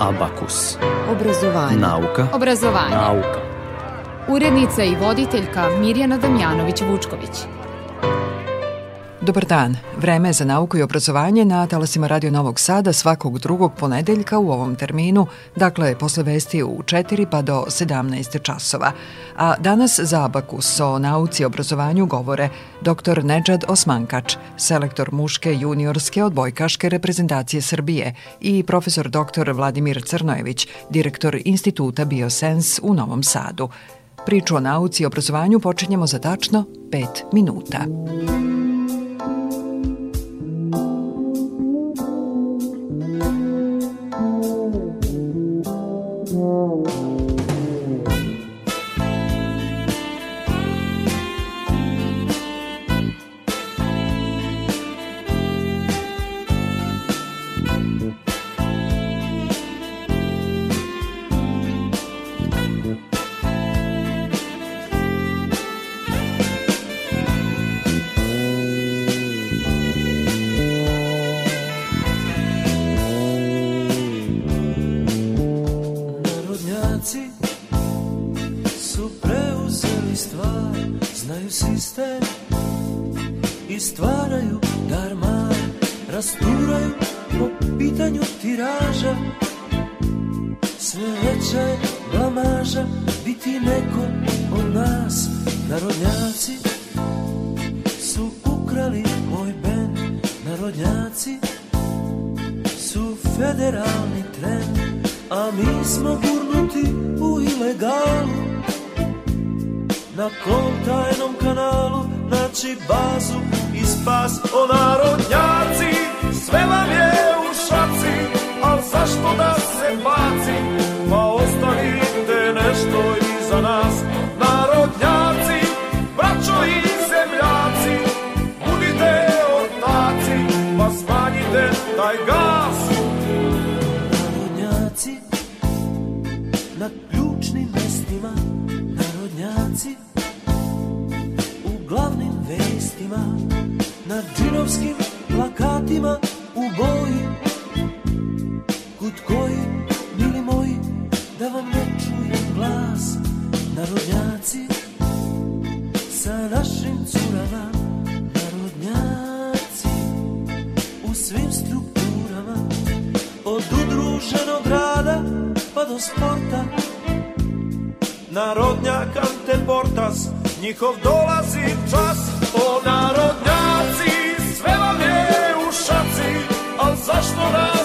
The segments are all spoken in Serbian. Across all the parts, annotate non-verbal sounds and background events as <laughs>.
Abakus. Obrazovanje. Nauka. Obrazovanje. Nauka. Urednica i voditeljka Mirjana Damjanović-Vučković. Dobar dan. Vreme za nauku i obrazovanje na talasima Radio Novog Sada svakog drugog ponedeljka u ovom terminu, dakle posle vesti u 4 pa do 17 časova. A danas za Abakus o nauci i obrazovanju govore dr. Nedžad Osmankač, selektor muške juniorske odbojkaške reprezentacije Srbije i profesor dr. Vladimir Crnojević, direktor Instituta Biosens u Novom Sadu. Priču o nauci i obrazovanju počinjemo za tačno 5 minuta. stvaraju darma rasturaju po pitanju tiraža. Sve veća je blamaža biti neko od nas narodnjaci su ukrali moj ben narodnjaci su federalni tren a mi smo gurnuti u ilegalu na kom tajnom kanalu njihov dolazi čas O narodnjaci, sve vam je u šaci Al zašto nas se baci, džinovskim plakatima u boji. Kud koji, mili moji, da vam ne čuje glas. Narodnjaci sa našim curama Narodnjaci u svim strukturama. Od udruženog rada pa do sporta. Narodnjak anteportas, njihov dolazi čas O narodnjak junaci, sve vam je u šaci, al zašto radi?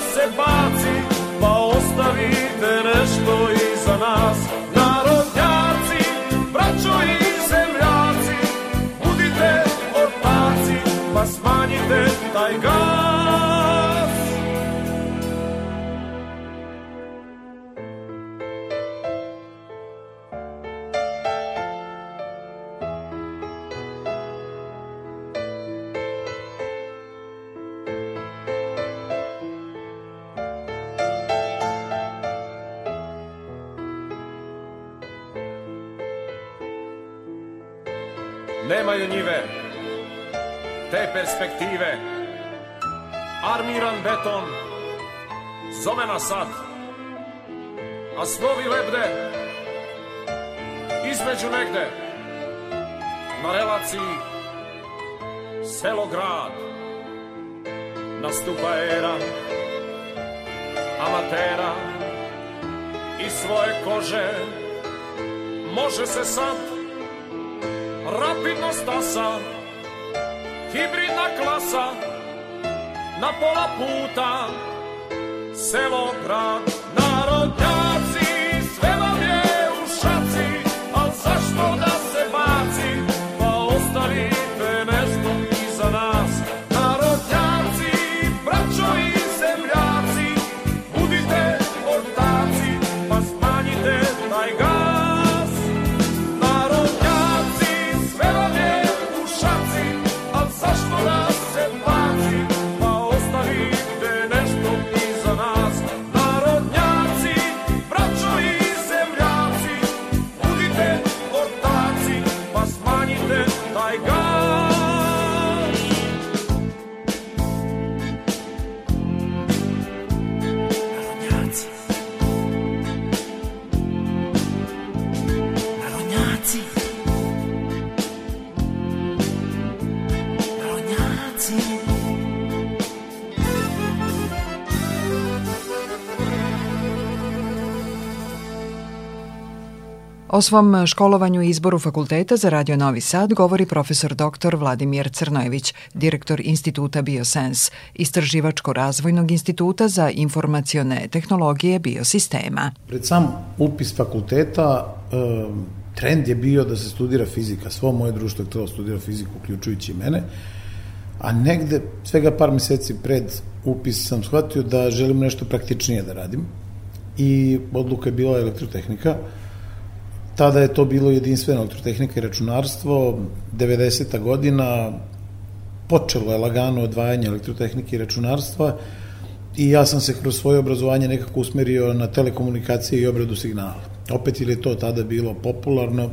Perspektive, armiran beton, zove nas sad, a snovi lebde, između negde, na relaciji selo-grad, nastupa era amatera i svoje kože, može se sad rapidno stasa, hibridna klasa, na pola puta, selo, grad, narodnjaci, O svom školovanju i izboru fakulteta za Radio Novi Sad govori profesor dr. Vladimir Crnojević, direktor Instituta Biosens, Istraživačko-razvojnog instituta za informacione tehnologije biosistema. Pred sam upis fakulteta trend je bio da se studira fizika. Svo moje društvo je htelo studira fiziku, uključujući i mene. A negde, svega par meseci pred upis sam shvatio da želim nešto praktičnije da radim. I odluka je bila elektrotehnika. Tada je to bilo jedinstveno elektrotehnika i računarstvo. 90. godina počelo je lagano odvajanje elektrotehnike i računarstva i ja sam se kroz svoje obrazovanje nekako usmerio na telekomunikacije i obradu signala. Opet ili je to tada bilo popularno e,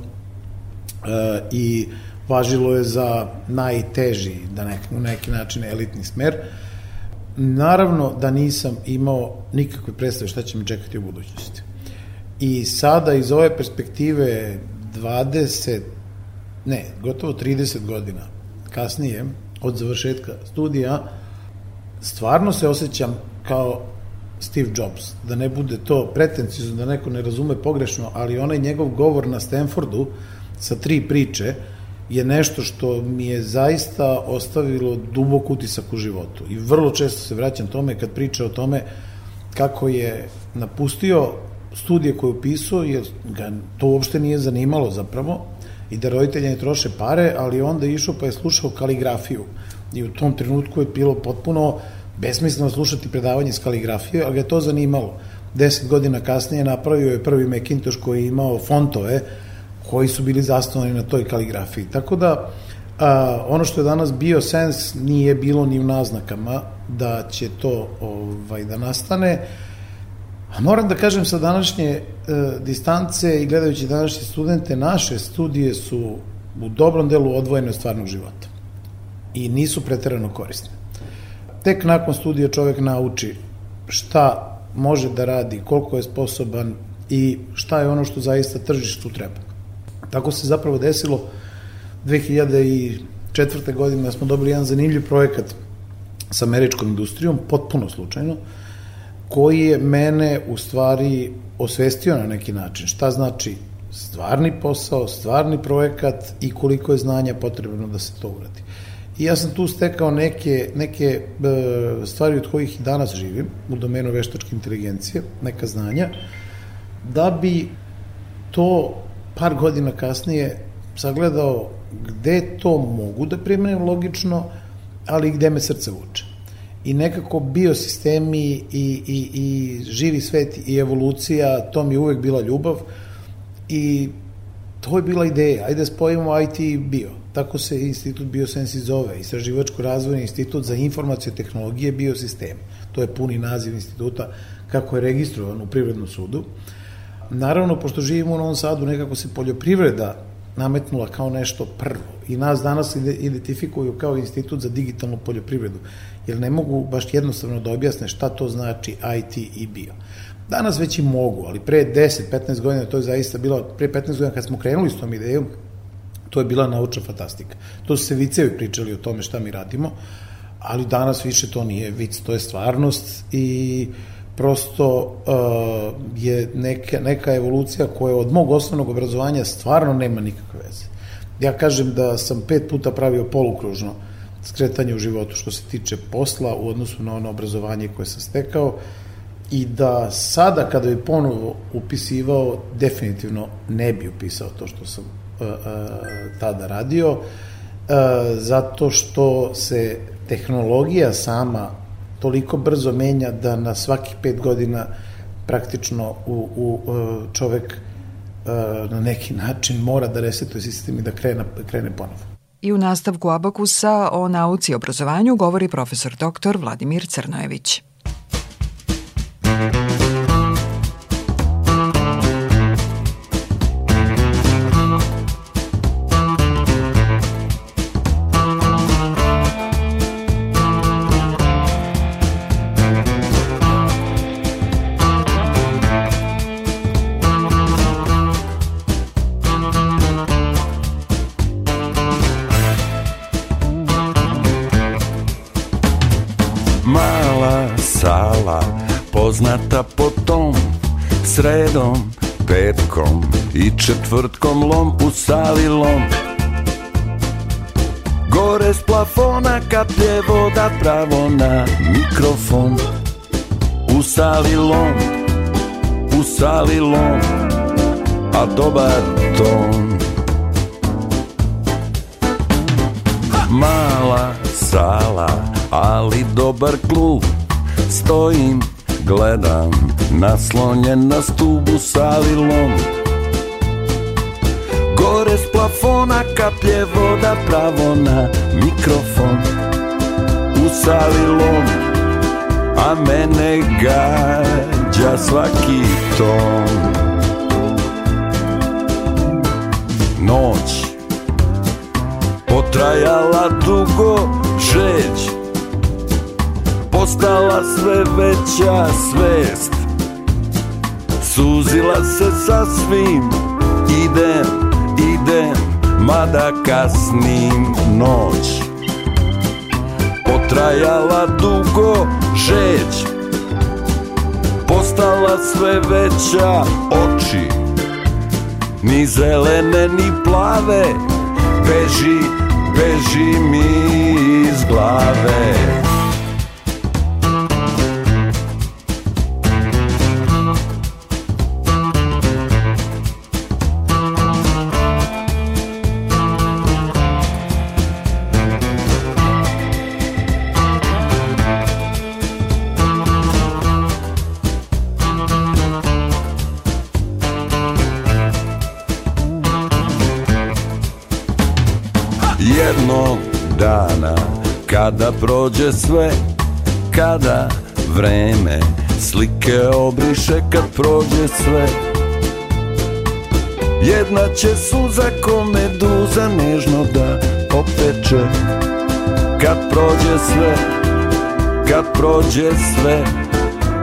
i važilo je za najteži, da nek, u neki način elitni smer. Naravno da nisam imao nikakve predstave šta će mi čekati u budućnosti. I sada iz ove perspektive 20, ne, gotovo 30 godina kasnije od završetka studija, stvarno se osjećam kao Steve Jobs, da ne bude to pretencijno, da neko ne razume pogrešno, ali onaj njegov govor na Stanfordu sa tri priče je nešto što mi je zaista ostavilo dubok utisak u životu. I vrlo često se vraćam tome kad priča o tome kako je napustio studije koje upisao, jer ga to uopšte nije zanimalo zapravo, i da roditelja ne troše pare, ali onda je išao pa je slušao kaligrafiju. I u tom trenutku je bilo potpuno besmisleno slušati predavanje iz kaligrafije, ali ga je to zanimalo. Deset godina kasnije napravio je prvi Macintosh koji je imao fontove koji su bili zasnovani na toj kaligrafiji. Tako da, a, ono što je danas BioSense nije bilo ni u naznakama da će to ovaj, da nastane, A moram da kažem sa današnje e, distance i gledajući današnje studente, naše studije su u dobrom delu odvojene od stvarnog života i nisu preterano korisne. Tek nakon studija čovek nauči šta može da radi, koliko je sposoban i šta je ono što zaista tržištu treba. Tako se zapravo desilo 2004. godine da smo dobili jedan zanimljiv projekat sa američkom industrijom, potpuno slučajno, koji je mene u stvari osvestio na neki način. Šta znači stvarni posao, stvarni projekat i koliko je znanja potrebno da se to uradi. I ja sam tu stekao neke, neke e, stvari od kojih danas živim, u domenu veštačke inteligencije, neka znanja, da bi to par godina kasnije sagledao gde to mogu da primenim logično, ali gde me srce vuče i nekako biosistemi i, i, i živi svet i evolucija, to mi je uvek bila ljubav i to je bila ideja, ajde da spojimo IT i bio. Tako se institut Biosensi zove, Istraživačko-razvojni institut za informacije tehnologije biosistem. To je puni naziv instituta kako je registrovan u Privrednom sudu. Naravno, pošto živimo u Novom Sadu, nekako se poljoprivreda nametnula kao nešto prvo i nas danas identifikuju kao institut za digitalnu poljoprivredu, jer ne mogu baš jednostavno da objasne šta to znači IT i bio. Danas već i mogu, ali pre 10-15 godina to je zaista bilo, pre 15 godina kad smo krenuli s tom idejom, to je bila naučna fantastika. To su se vicevi pričali o tome šta mi radimo, ali danas više to nije vic, to je stvarnost i prosto uh, je neka, neka evolucija koja od mog osnovnog obrazovanja stvarno nema nikakve veze. Ja kažem da sam pet puta pravio polukružno skretanje u životu što se tiče posla u odnosu na ono obrazovanje koje sam stekao i da sada kada bi ponovo upisivao definitivno ne bi upisao to što sam uh, uh, tada radio zato što se tehnologija sama toliko brzo menja da na svakih pet godina praktično u, u čovek na neki način mora da resetuje sistem i da krene, krene ponovo. I u nastavku Abakusa o nauci i obrazovanju govori profesor dr. Vladimir Crnojević. Četvrtkom lom u sali lom. Gore s plafona kaplje voda pravo na mikrofon U sali lom, u sali lom, a dobar ton Mala sala, ali dobar klub Stojim, gledam, naslonjen na stubu salilom Gore s plafona kaplje voda pravo na mikrofon. U salilom, a mene gađa svaki ton. Noć potrajala dugo žeć. Postala sve veća svest. Suzila se sasvim Idem, idem, mada kasnim noć. Potrajala dugo žeć Postala sve veća oči. Ni zelene, ni plave Beži, beži mi iz glave prođe sve Kada vreme Slike obriše kad prođe sve. Jedna će suza ko meduza Nežno da opeče Kad prođe sve Kad prođe sve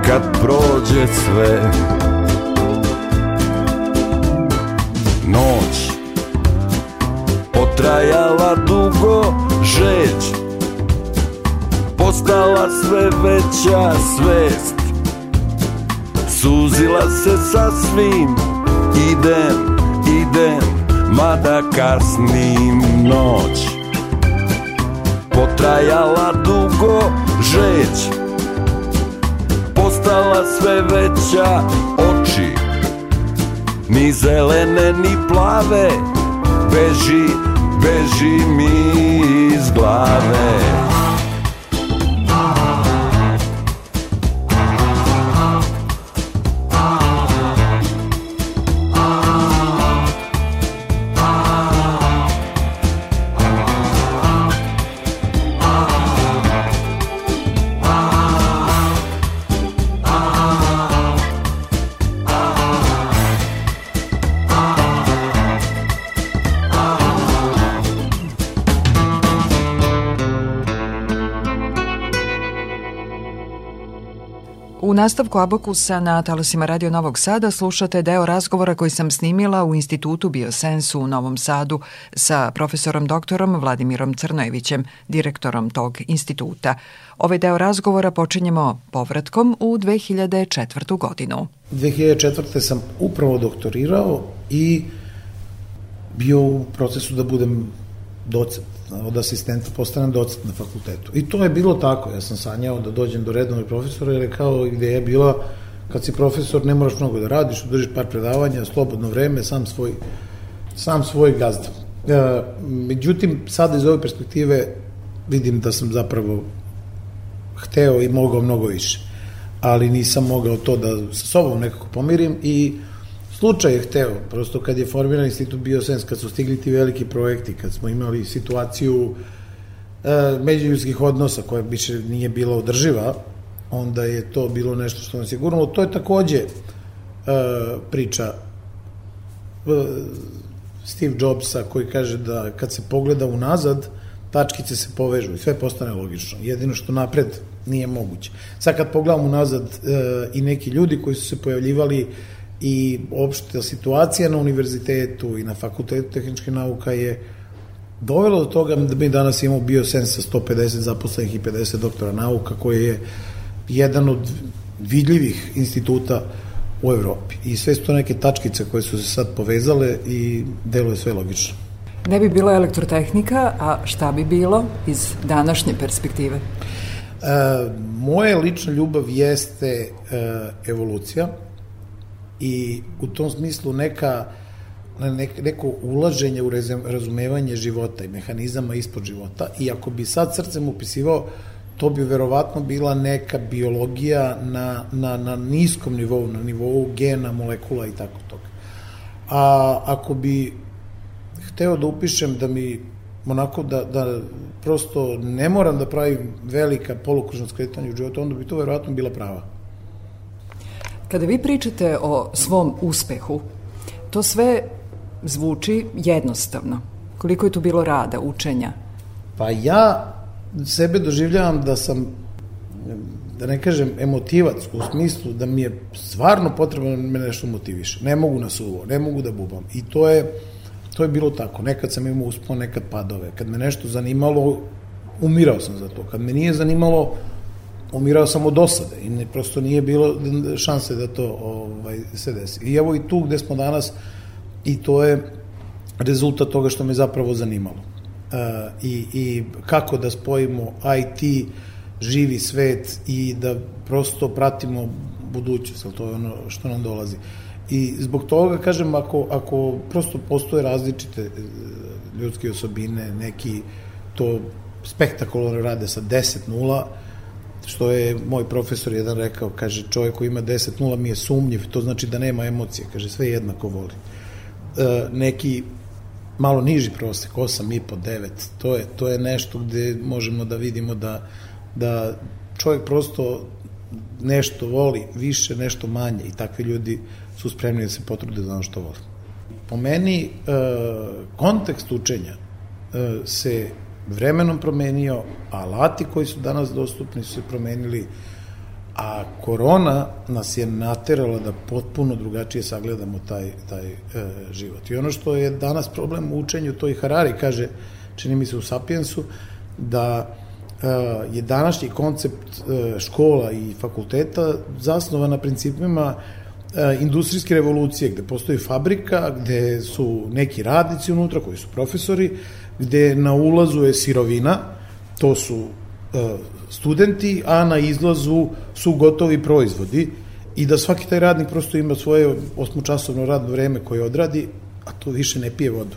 Kad prođe sve. Noć Potrajala dugo žeć Postala sve veća svest. Suzila se sasvim Idem, idem Mada kasnim noć. Potrajala dugo žeć Postala sve veća oči. Ni zelene, ni plave Beži, beži mi iz glave nastavku Abakusa na talasima Radio Novog Sada slušate deo razgovora koji sam snimila u Institutu Biosensu u Novom Sadu sa profesorom doktorom Vladimirom Crnojevićem, direktorom tog instituta. Ovaj deo razgovora počinjemo povratkom u 2004. godinu. 2004. sam upravo doktorirao i bio u procesu da budem docent, od asistenta postanem docent na fakultetu. I to je bilo tako, ja sam sanjao da dođem do redovnog profesora, jer je kao ideja je bila, kad si profesor ne moraš mnogo da radiš, držiš par predavanja, slobodno vreme, sam svoj, sam svoj gazda. E, međutim, sada iz ove perspektive vidim da sam zapravo hteo i mogao mnogo više. Ali nisam mogao to da sa sobom nekako pomirim i Slučaj je hteo, prosto kad je formiran institut Biosens, kad su stigli ti veliki projekti, kad smo imali situaciju e, međuljudskih odnosa koja više nije bila održiva, onda je to bilo nešto što nas je gurnulo. To je takođe e, priča e, Steve Jobsa koji kaže da kad se pogleda unazad, tačkice se povežu i sve postane logično. Jedino što napred nije moguće. Sad kad pogledamo unazad e, i neki ljudi koji su se pojavljivali i opšta situacija na univerzitetu i na fakultetu tehničke nauka je dovelo do toga da mi danas imamo biosens sa 150 zaposlenih i 50 doktora nauka koji je jedan od vidljivih instituta u Evropi. I sve su to neke tačkice koje su se sad povezale i deluje sve logično. Ne bi bila elektrotehnika, a šta bi bilo iz današnje perspektive? E, moja lična ljubav jeste e, evolucija i u tom smislu neka nek, neko ulaženje u razumevanje života i mehanizama ispod života i ako bi sad srcem upisivao to bi verovatno bila neka biologija na, na, na niskom nivou, na nivou gena, molekula i tako toga. A ako bi hteo da upišem da mi onako da, da prosto ne moram da pravim velika polukružna skretanja u životu, onda bi to verovatno bila prava. Kada vi pričate o svom uspehu, to sve zvuči jednostavno. Koliko je tu bilo rada, učenja? Pa ja sebe doživljavam da sam da ne kažem emotivac u smislu da mi je stvarno potrebno da me nešto motiviše. Ne mogu na suvo, ne mogu da bubam. I to je to je bilo tako. Nekad sam imao uspon, nekad padove. Kad me nešto zanimalo, umirao sam za to. Kad me nije zanimalo, umirao sam od osade i ne, prosto nije bilo šanse da to ovaj, se desi. I evo i tu gde smo danas i to je rezultat toga što me zapravo zanimalo. E, i, i kako da spojimo IT, živi svet i da prosto pratimo budućnost, ali to je ono što nam dolazi. I zbog toga, kažem, ako, ako prosto postoje različite e, ljudske osobine, neki to spektakularno rade sa 10-0, što je moj profesor jedan rekao, kaže, čovjek koji ima 10-0 mi je sumnjiv, to znači da nema emocije, kaže, sve jednako voli. E, neki malo niži prosek, 8,5, 9, to je, to je nešto gde možemo da vidimo da, da čovjek prosto nešto voli više, nešto manje i takvi ljudi su spremni da se potrude za ono što vole. Po meni, e, kontekst učenja e, se vremenom promenio, alati koji su danas dostupni su se promenili, a korona nas je naterala da potpuno drugačije sagledamo taj, taj e, život. I ono što je danas problem u učenju, to i Harari kaže, čini mi se u Sapiensu, da e, je današnji koncept e, škola i fakulteta zasnovan na principima e, industrijske revolucije, gde postoji fabrika, gde su neki radnici unutra koji su profesori, gde na ulazu je sirovina, to su e, studenti, a na izlazu su gotovi proizvodi i da svaki taj radnik prosto ima svoje osmočasovno radno vreme koje odradi, a to više ne pije vodu.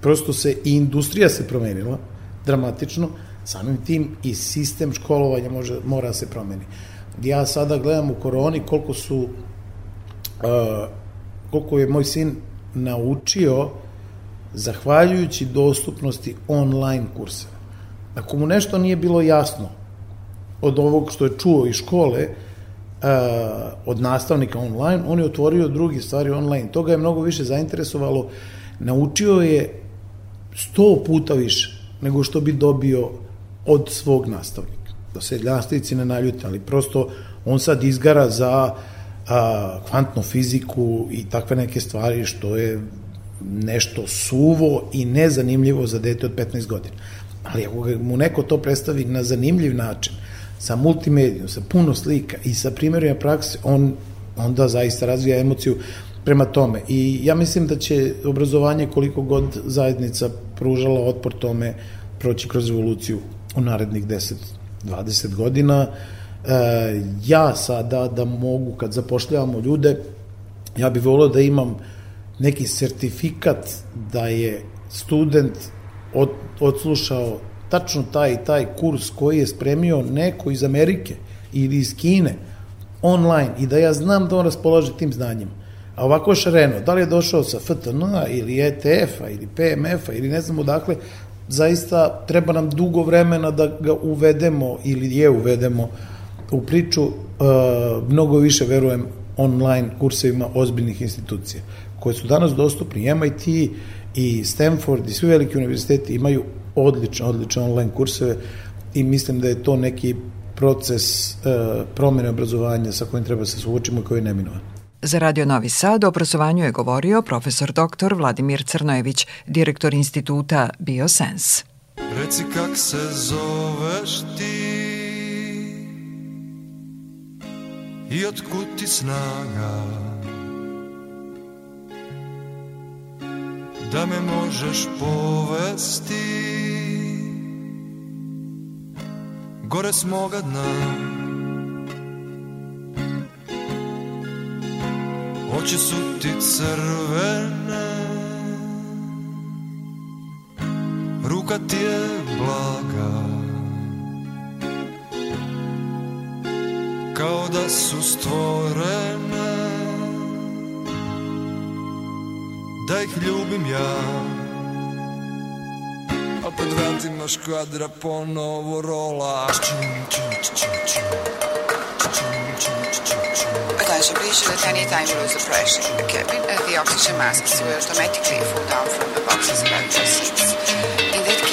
Prosto se i industrija se promenila dramatično, samim tim i sistem školovanja može, mora se promeni. Ja sada gledam u koroni koliko su uh, koliko je moj sin naučio zahvaljujući dostupnosti online kurseva. Ako mu nešto nije bilo jasno od ovog što je čuo iz škole, uh, od nastavnika online, on je otvorio drugi stvari online. Toga je mnogo više zainteresovalo. Naučio je sto puta više nego što bi dobio od svog nastavnika. Da se nastavnici ne naljute, ali prosto on sad izgara za a, kvantnu fiziku i takve neke stvari što je nešto suvo i nezanimljivo za dete od 15 godina. Ali ako mu neko to predstavi na zanimljiv način, sa multimedijom, sa puno slika i sa primjerima prakse, on onda zaista razvija emociju prema tome. I ja mislim da će obrazovanje koliko god zajednica pružala otpor tome proći kroz evoluciju u narednih 10-20 godina. E, ja sada da mogu, kad zapošljavamo ljude, ja bih volio da imam neki sertifikat da je student od, odslušao tačno taj taj kurs koji je spremio neko iz Amerike ili iz Kine online i da ja znam da on raspolaže tim znanjem. A ovako šareno, da li je došao sa FTN ili ETF-a ili PMF-a ili ne znam odakle, zaista treba nam dugo vremena da ga uvedemo ili je uvedemo u priču, uh, mnogo više verujem online kursevima ozbiljnih institucija koje su danas dostupni. MIT i Stanford i svi veliki univerziteti imaju odlične, odlične online kurseve i mislim da je to neki proces uh, promene obrazovanja sa kojim treba se suočimo i koji je neminovan. Za Radio Novi Sad o obrazovanju je govorio profesor dr. Vladimir Crnojević, direktor instituta Biosens. Reci kak se zoveš ti i otkud ti snaga. Da me možeš povesti gore s moga dna. Oči su ti crvene ruka ti je blaga kao da su stvorene. Da ih ljubim ja. A pred vratima škvadra ponovo rola. Attention, please should at any time lose the pressure in the cabin, uh, the oxygen masks will automatically fall down from the boxes below your seats.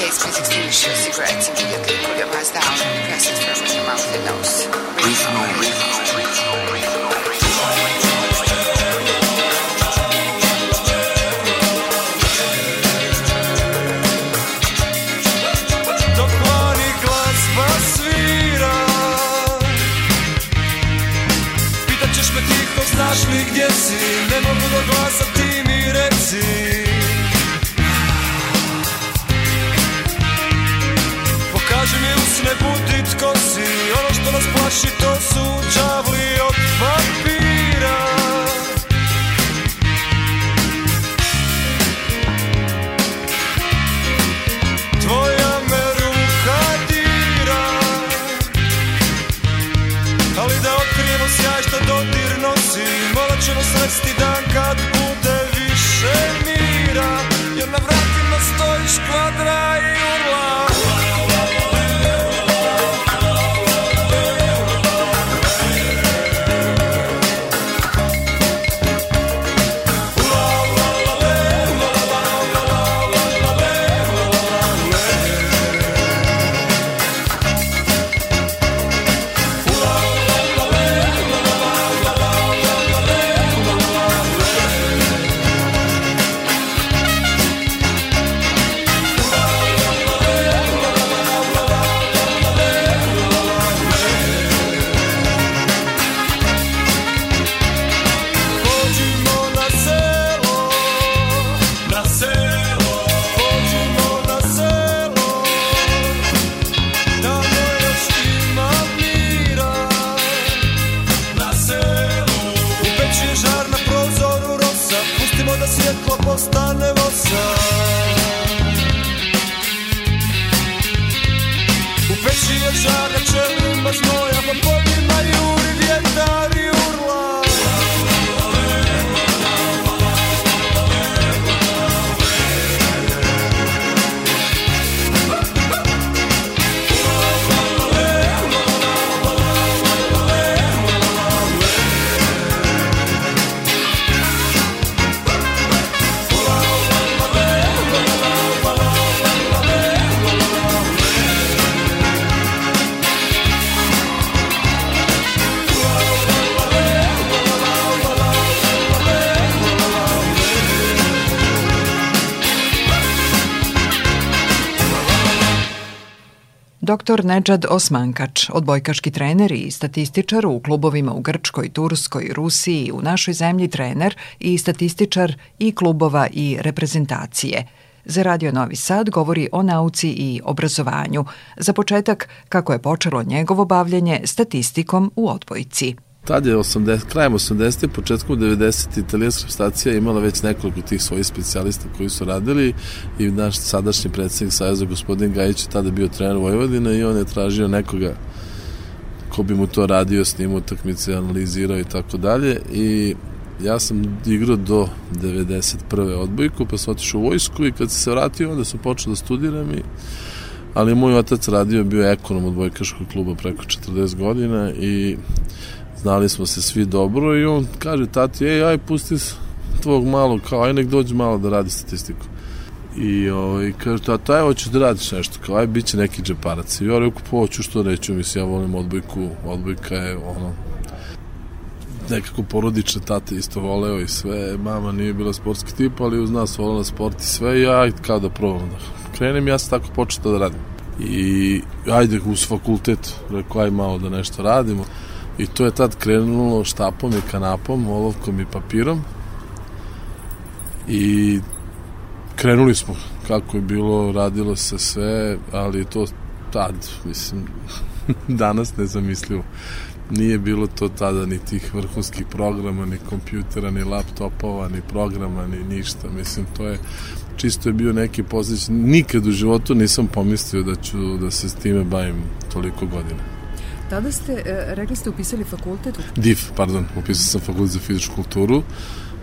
Case, please extinguish your cigarettes immediately, pull your mask down, and press it firmly in your mouth and nose. Breathe znaš li gdje si Ne mogu do glasa, ti mi reci što nas Dr. Nedžad Osmankač, odbojkaški trener i statističar u klubovima u Grčkoj, Turskoj, Rusiji u našoj zemlji trener i statističar i klubova i reprezentacije. Za Radio Novi Sad govori o nauci i obrazovanju. Za početak, kako je počelo njegovo bavljanje statistikom u odbojci. Tad je 80, krajem 80. početkom 90. italijanska stacija imala već nekoliko tih svojih specijalista koji su radili i naš sadašnji predsednik Sajeza gospodin Gajić je tada bio trener Vojvodine i on je tražio nekoga ko bi mu to radio, s njim utakmice, analizirao i tako dalje i ja sam igrao do 91. odbojku pa sam otišao u vojsku i kad sam se vratio onda sam počeo da studiram i ali moj otac radio bio ekonom odbojkaškog kluba preko 40 godina i znali smo se svi dobro i on kaže tati, ej, aj pusti tvog malog, kao aj nek dođe malo da radi statistiku. I ovaj, kaže, tata, aj, hoćeš da radiš nešto, kao aj, bit će neki džeparac. I ja rekao, pa hoću, što neću, mislim, ja volim odbojku, odbojka je ono, nekako porodične tate isto voleo i sve, mama nije bila sportski tip, ali uz nas volela sport i sve, i ja kao da probam da krenem, ja sam tako počeo da radim. I ajde uz fakultet, rekao, aj malo da nešto radimo. I to je tad krenulo štapom i kanapom, olovkom i papirom. I krenuli smo kako je bilo, radilo se sve, ali to tad, mislim, <laughs> danas nezamislivo. Nije bilo to tada ni tih vrhunskih programa, ni kompjutera, ni laptopova, ni programa, ni ništa. Mislim, to je čisto je bio neki pozić. Nikad u životu nisam pomislio da ću da se s time bavim toliko godina. Tada ste, e, rekli ste, upisali fakultet? DIF, pardon, upisao sam fakultet za fizičku kulturu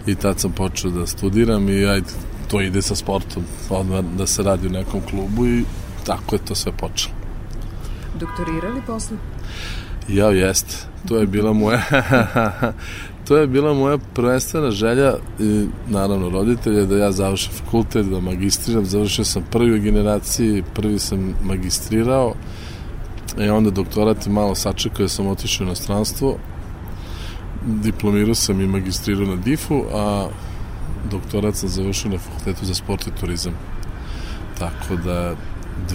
i tad sam počeo da studiram i ajde, to ide sa sportom, odmah da se radi u nekom klubu i tako je to sve počelo. Doktorirali posle? Ja, jeste. To je bila moja <laughs> to je bila moja prvenstvena želja i naravno roditelja da ja završim fakultet, da magistriram. Završio sam prvi u generaciji, prvi sam magistrirao i onda doktorat i malo sačekao sam otišao u inostranstvo. Diplomirao sam i magistrirao na DIF-u, a doktorat sam završio na fakultetu za sport i turizam. Tako da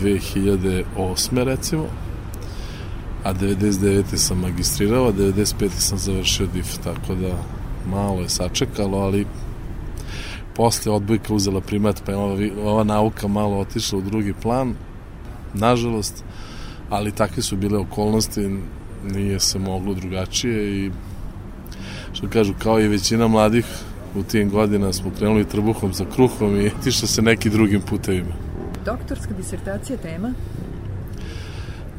2008. recimo, a 99. sam magistrirao, a 95. sam završio DIF, tako da malo je sačekalo, ali posle odbojka uzela primat, pa je ova, ova nauka malo otišla u drugi plan, nažalost, ali takve su bile okolnosti, nije se moglo drugačije i što kažu, kao i većina mladih u tim godina smo krenuli trbuhom za kruhom i <laughs> tišlo se neki drugim putevima. Doktorska disertacija tema?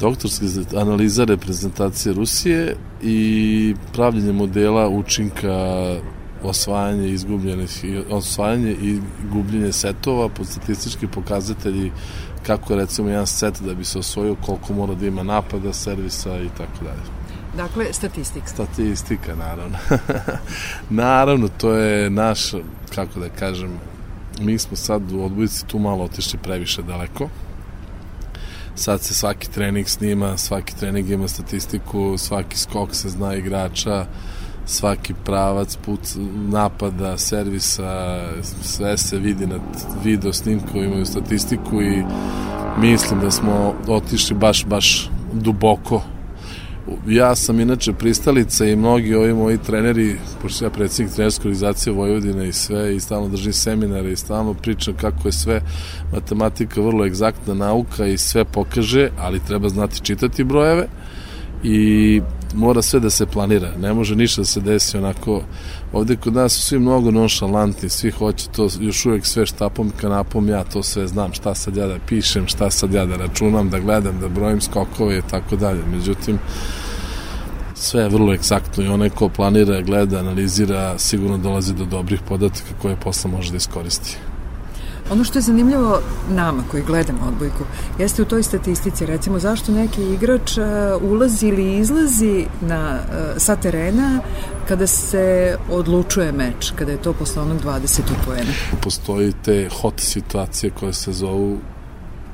doktorska analiza reprezentacije Rusije i pravljenje modela učinka osvajanje izgubljenih osvajanje i gubljenje setova po statistički pokazatelji kako recimo jedan set da bi se osvojio koliko mora da ima napada, servisa i tako dalje. Dakle, statistika. Statistika, naravno. <laughs> naravno, to je naš, kako da kažem, mi smo sad u odbojici tu malo otišli previše daleko sad se svaki trening snima, svaki trening ima statistiku, svaki skok se zna igrača, svaki pravac, put napada, servisa, sve se vidi na video snimku, imaju statistiku i mislim da smo otišli baš, baš duboko. Ja sam inače pristalica i mnogi ovi moji treneri, pošto ja predsjednik trenerske organizacije Vojvodine i sve, i stalno držim seminare i stalno pričam kako je sve matematika vrlo egzaktna nauka i sve pokaže, ali treba znati čitati brojeve i mora sve da se planira, ne može ništa da se desi onako, ovde kod nas su svi mnogo nonšalantni, svi hoće to još uvek sve štapom kanapom, ja to sve znam, šta sad ja da pišem, šta sad ja da računam, da gledam, da brojim skokove i tako dalje, međutim, sve je vrlo eksaktno i onaj ko planira, gleda, analizira, sigurno dolazi do dobrih podataka koje posle može da iskoristi. Ono što je zanimljivo nama koji gledamo odbojku jeste u toj statistici recimo zašto neki igrač uh, ulazi ili izlazi na, uh, sa terena kada se odlučuje meč, kada je to posle onog 20 poena. Postoji te hot situacije koje se zovu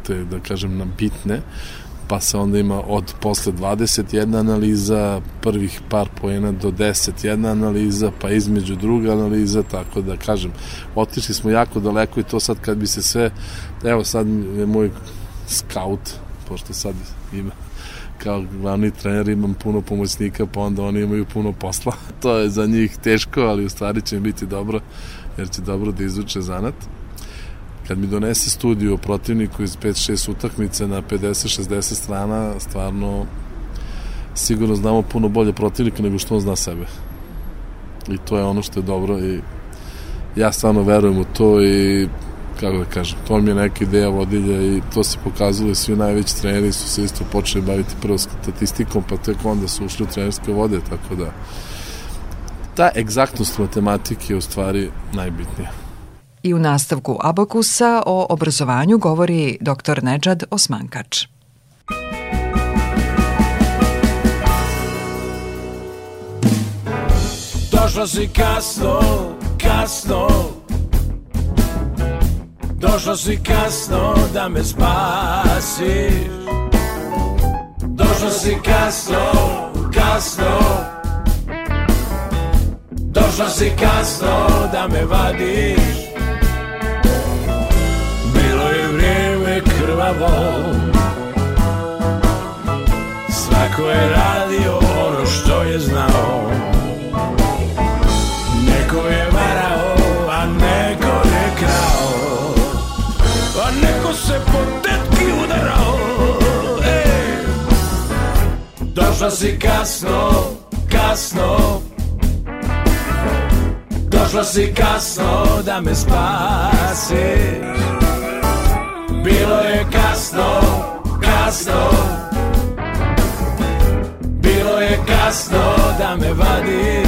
te, da kažem, nam bitne, pa se onda ima od posle 21 analiza, prvih par poena do 10 jedna analiza, pa između druga analiza, tako da kažem, otišli smo jako daleko i to sad kad bi se sve, evo sad je moj scout, pošto sad ima kao glavni trener imam puno pomoćnika, pa onda oni imaju puno posla. <laughs> to je za njih teško, ali u stvari će im biti dobro, jer će dobro da izuče zanat kad mi donese studiju o protivniku iz 5-6 utakmice na 50-60 strana, stvarno sigurno znamo puno bolje protivnika nego što on zna sebe. I to je ono što je dobro i ja stvarno verujem u to i kako da kažem, to mi je neka ideja vodilja i to se pokazalo i svi najveći treneri su se isto počeli baviti prvo statistikom, pa tek onda su ušli u trenerske vode, tako da ta egzaktnost matematike je u stvari najbitnija. I u nastavku Abakusa o obrazovanju govori dr. Nedžad Osmankač. Došla si kasno, kasno Došla si kasno da me spasiš Došla si kasno, kasno Došla si kasno da me vadiš krvavo. Svako je radio ono što je znao. Neko je varao, a neko je krao. A neko se po tetki udarao. E! Došla si kasno, kasno. Došla si kasno da me spasiš. Bilo je kasno, kasno. Bilo je kasno da me vadiš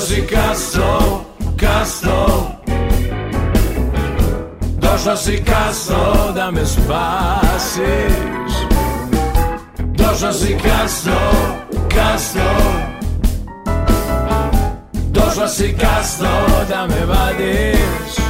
si kasno, kasno. Došla si kasno da me spasiš. Došla si kasno, kasno. Došla si kasno da me vadiš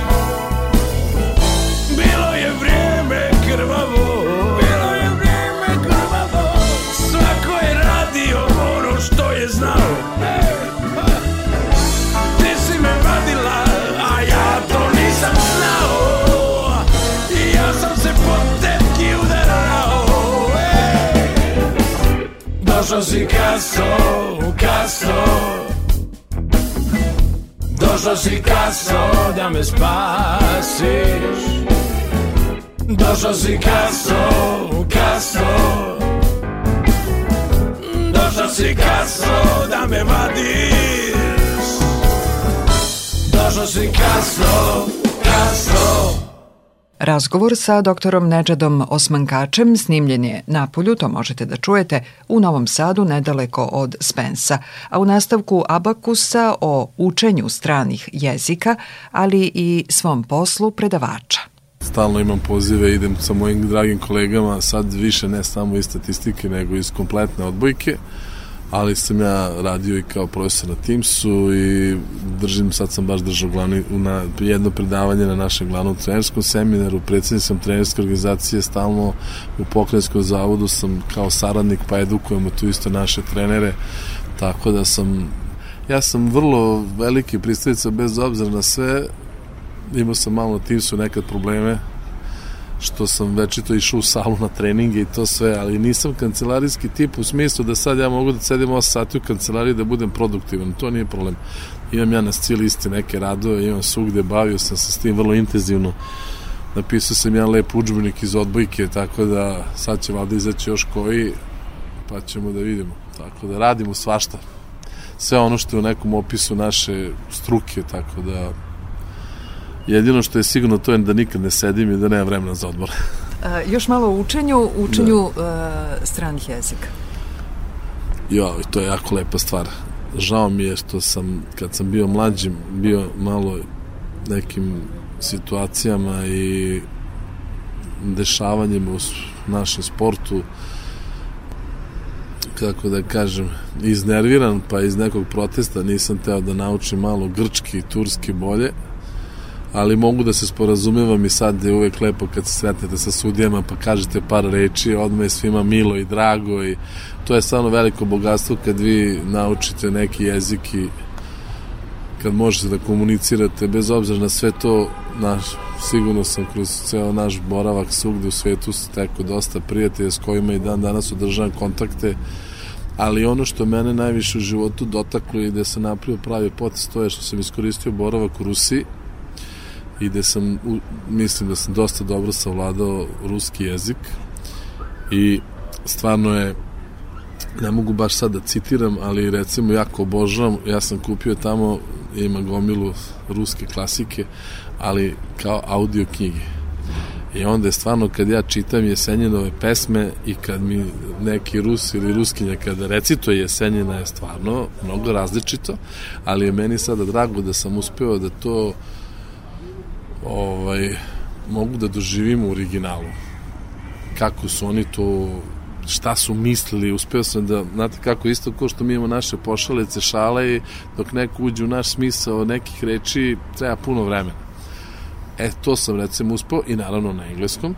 si kasno, kasno Došao si kasno da me spasiš. Došao si kasno, kasno Došao si kasno da me vadiš. Došao si kasno, kasno Razgovor sa doktorom Nedžadom Osmankačem snimljen je na polju, to možete da čujete, u Novom Sadu nedaleko od Spensa, a u nastavku Abakusa o učenju stranih jezika, ali i svom poslu predavača. Stalno imam pozive, idem sa mojim dragim kolegama, sad više ne samo iz statistike, nego iz kompletne odbojke, ali sam ja radio i kao profesor na Teamsu i držim, sad sam baš držao glavni, na jedno predavanje na našem glavnom trenerskom seminaru, predsednik sam trenerske organizacije, stalno u pokrajinskom zavodu sam kao saradnik, pa edukujemo tu isto naše trenere, tako da sam ja sam vrlo veliki pristavica bez obzira na sve. Imao sam malo na Teamsu nekad probleme što sam večito išao u salu na treninge i to sve, ali nisam kancelarijski tip u smislu da sad ja mogu da sedim 8 sati u kancelariji da budem produktivan, to nije problem. Imam ja na cijeli isti neke radove, imam svugde, bavio sam se s tim vrlo intenzivno. Napisao sam jedan lep učbenik iz odbojke, tako da sad će valjda izaći još koji, pa ćemo da vidimo. Tako da radimo svašta. Sve ono što je u nekom opisu naše struke, tako da jedino što je sigurno to je da nikad ne sedim i da nema vremena za odmor. <laughs> A, još malo o učenju, učenju da. stranih jezika. Jo, to je jako lepa stvar. Žao mi je što sam, kad sam bio mlađim, bio malo nekim situacijama i dešavanjima u našem sportu kako da kažem, iznerviran, pa iz nekog protesta nisam teo da naučim malo grčki i turski bolje, ali mogu da se sporazumevam i sad je uvek lepo kad se sretnete sa sudijama pa kažete par reči, odmah je svima milo i drago i to je stvarno veliko bogatstvo kad vi naučite neki jezik i kad možete da komunicirate bez obzira na sve to naš, sigurno sam kroz ceo naš boravak svugde u svetu stekao dosta prijatelja s kojima i dan danas održavam kontakte ali ono što mene najviše u životu dotaklo i gde sam napravio pravi potes to je što sam iskoristio boravak u Rusiji i gde sam, mislim da sam dosta dobro savladao ruski jezik i stvarno je ne mogu baš sad da citiram, ali recimo jako obožavam, ja sam kupio tamo, ima gomilu ruske klasike, ali kao audio knjige. I onda je stvarno kad ja čitam Jesenjinove pesme i kad mi neki Rus ili Ruskinja kada recituje Jesenjina je stvarno mnogo različito, ali je meni sada drago da sam uspeo da to ovaj, mogu da doživim u originalu. Kako su oni to šta su mislili, uspeo sam da, znate kako isto ko što mi imamo naše pošalice, šale i dok neko uđe u naš smisao nekih reči, treba puno vremena. E, to sam recimo uspeo i naravno na engleskom.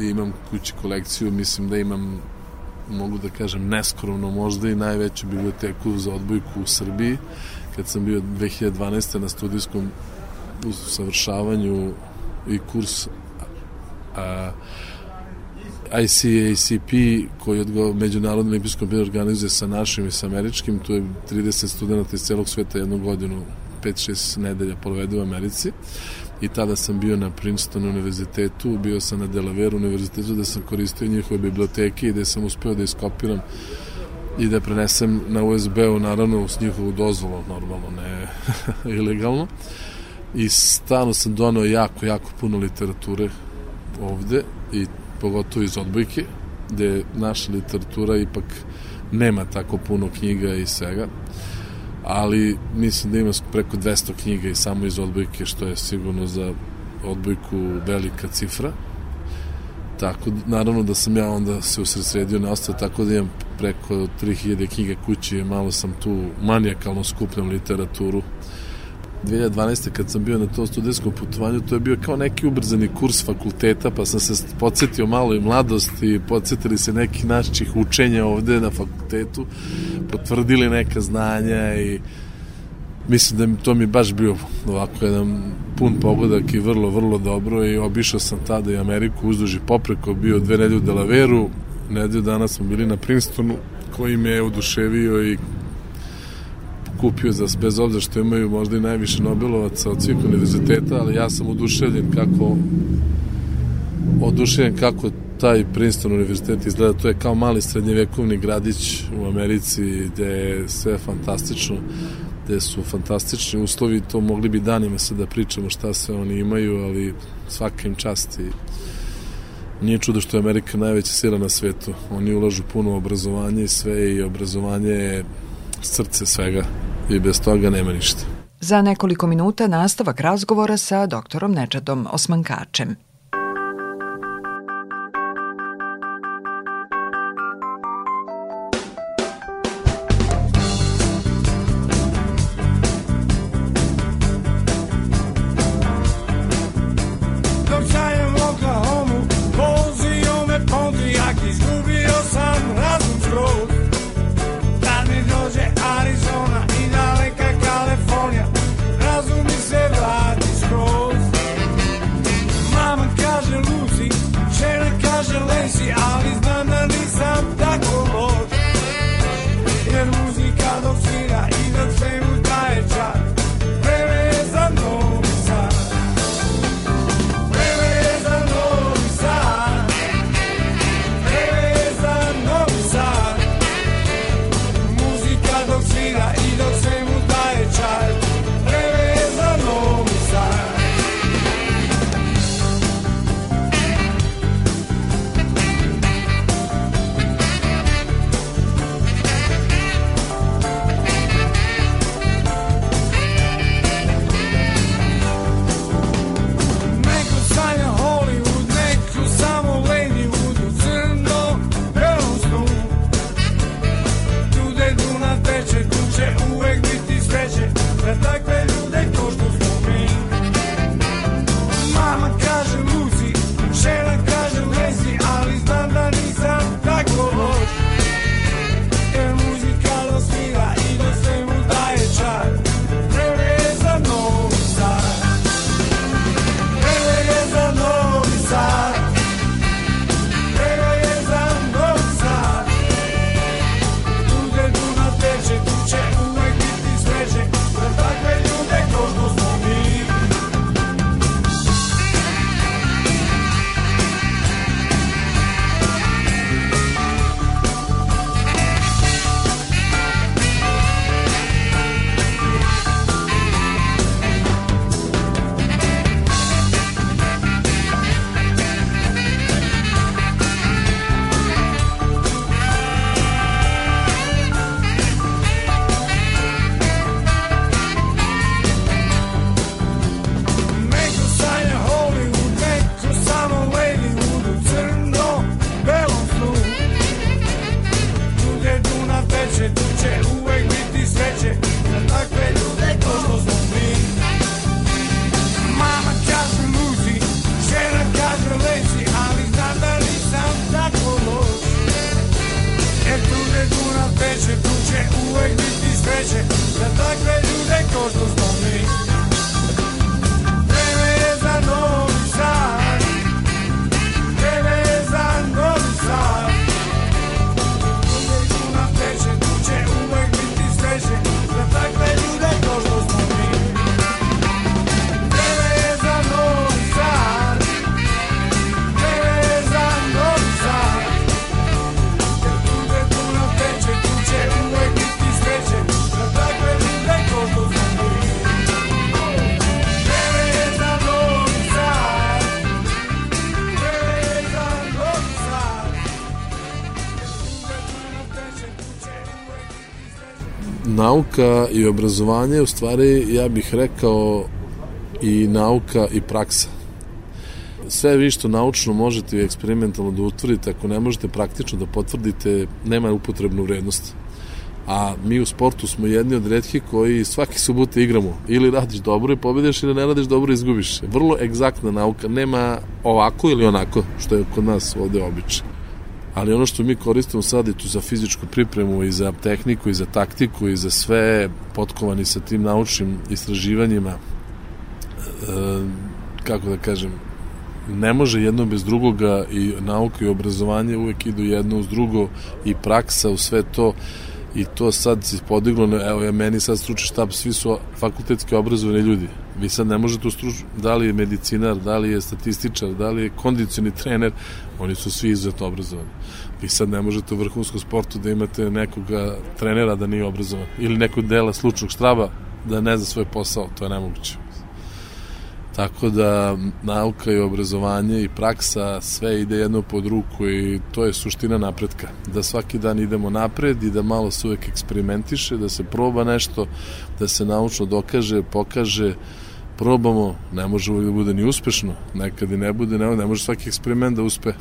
I imam kući kolekciju, mislim da imam mogu da kažem neskromno možda i najveću biblioteku za odbojku u Srbiji kad sam bio 2012. na studijskom usavršavanju i kurs a, ICACP koji odgo Međunarodni olimpijski komitet organizuje sa našim i sa američkim, tu je 30 studenta iz celog sveta jednu godinu 5-6 nedelja provede u Americi. I tada sam bio na Princeton univerzitetu, bio sam na Delaware univerzitetu da sam koristio njihove biblioteke i da sam uspeo da iskopiram i da prenesem na USB-u naravno uz njihovu dozvolu normalno, ne <laughs> ilegalno i stano sam donao jako, jako puno literature ovde i pogotovo iz odbojke gde naša literatura ipak nema tako puno knjiga i svega ali mislim da ima preko 200 knjiga i samo iz odbojke, što je sigurno za odbojku velika cifra. Tako, naravno da sam ja onda se usredsredio na ostalo, tako da imam preko 3000 knjiga kući, malo sam tu manijakalno skupljam literaturu 2012. kad sam bio na tom studijskom putovanju, to je bio kao neki ubrzani kurs fakulteta, pa sam se podsjetio malo i mladosti, podsjetili se nekih naših učenja ovde na fakultetu, potvrdili neka znanja i mislim da mi to mi baš bio ovako jedan pun pogodak i vrlo, vrlo dobro i obišao sam tada i Ameriku uzduži popreko, bio dve nedelje u Delaveru, nedelju dana smo bili na Princetonu, koji me je oduševio i kupio za, bez obzira što imaju možda i najviše Nobelovaca od svih univerziteta, ali ja sam oduševljen kako oduševljen kako taj Princeton univerzitet izgleda, to je kao mali srednjevekovni gradić u Americi gde je sve fantastično, gde su fantastični uslovi, to mogli bi danima se da pričamo šta sve oni imaju, ali svaka im čast i nije čudo što je Amerika najveća sila na svetu. Oni ulažu puno obrazovanje i sve i obrazovanje je srce svega i bez toga nema ništa. Za nekoliko minuta nastavak razgovora sa doktorom Nečadom Osmankačem. Nauka i obrazovanje u stvari ja bih rekao i nauka i praksa sve vi što naučno možete i eksperimentalno da utvrdite, ako ne možete praktično da potvrdite, nema upotrebnu vrednost. A mi u sportu smo jedni od redkih koji svaki subote igramo. Ili radiš dobro i pobediš ili ne radiš dobro i izgubiš. Vrlo egzaktna nauka. Nema ovako ili onako, što je kod nas ovde običaj. Ali ono što mi koristimo sad i tu za fizičku pripremu i za tehniku i za taktiku i za sve potkovani sa tim naučnim istraživanjima e, kako da kažem ne može jedno bez drugoga i nauka i obrazovanje uvek idu jedno uz drugo i praksa u sve to i to sad se podiglo, evo ja meni sad stručni štab, svi su fakultetski obrazovani ljudi. Vi sad ne možete ustruč, da li je medicinar, da li je statističar, da li je kondicioni trener, oni su svi izuzetno obrazovani. Vi sad ne možete u vrhunskom sportu da imate nekoga trenera da nije obrazovan ili nekog dela slučnog štraba da ne zna svoj posao, to je nemoguće. Tako da nauka i obrazovanje i praksa sve ide jedno pod ruku i to je suština napretka. Da svaki dan idemo napred i da malo se uvek eksperimentiše, da se proba nešto, da se naučno dokaže, pokaže, probamo, ne može uvek da bude ni uspešno, nekad i ne bude, ne, ne može svaki eksperiment da uspe,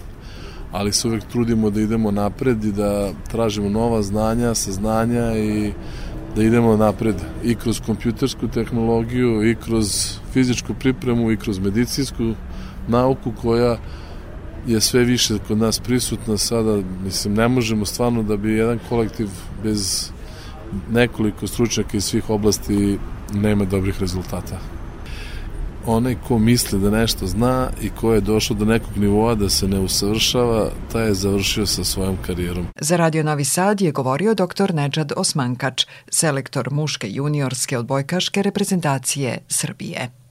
ali se uvek trudimo da idemo napred i da tražimo nova znanja, saznanja i da idemo napred i kroz kompjutersku tehnologiju i kroz fizičku pripremu i kroz medicinsku nauku koja je sve više kod nas prisutna sada, mislim, ne možemo stvarno da bi jedan kolektiv bez nekoliko stručnjaka iz svih oblasti nema dobrih rezultata onaj ko misli da nešto zna i ko je došao do nekog nivoa da se ne usavršava, taj je završio sa svojom karijerom. Za Radio Novi Sad je govorio dr. Nedžad Osmankač, selektor muške juniorske odbojkaške reprezentacije Srbije.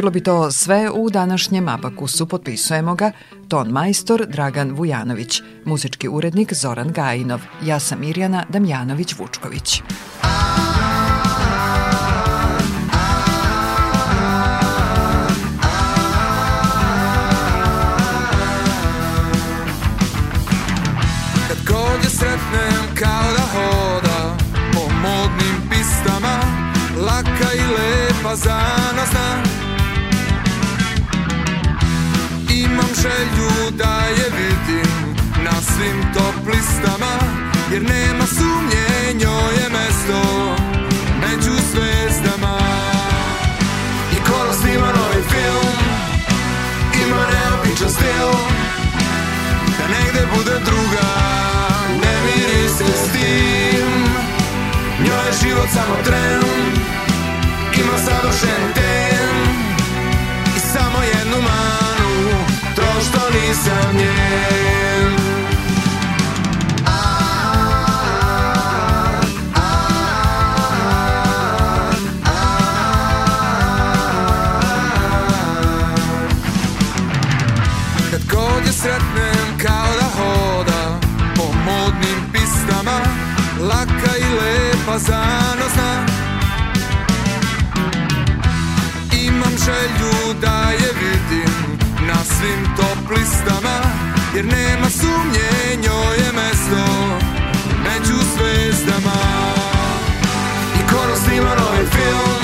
Bilo bi to sve u današnjem Abakusu, potpisujemo ga ton majstor Dragan Vujanović, muzički urednik Zoran Gajinov, ja sam Mirjana Damjanović-Vučković. Da lepa zanosna Imam želju da je vidim Na svim top listama Jer nema sumnje njoj je mesto Među zvezdama. I kolo snima novi film Ima neobičan stil da negde bude druga Ne miri se s tim. Njoj je život samo tren Ima savršen ten I samo jednu manu To što nisam njen je sretnem kao da hoda zanosna. Imam želju da je vidim svim top listama Jer nema sumnje njoj je mesto Među zvezdama. I koro snima novi film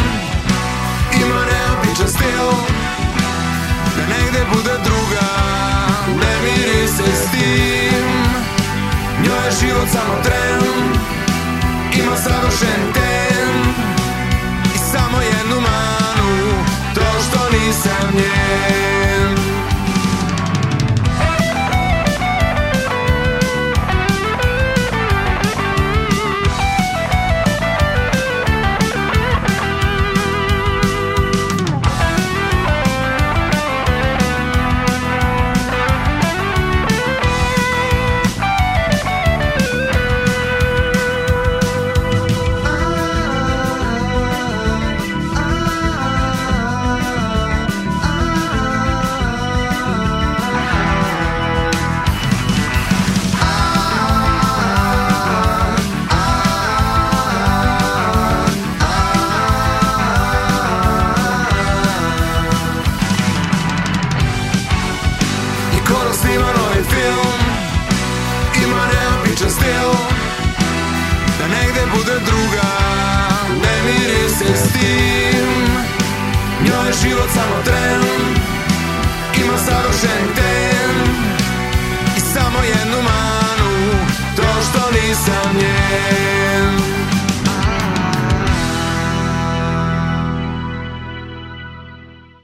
Ima neobičan stil da negde bude druga Ne miri se s tim. Njoj je život samo tren Ima savršen ten I samo jednu manu To što nisam njen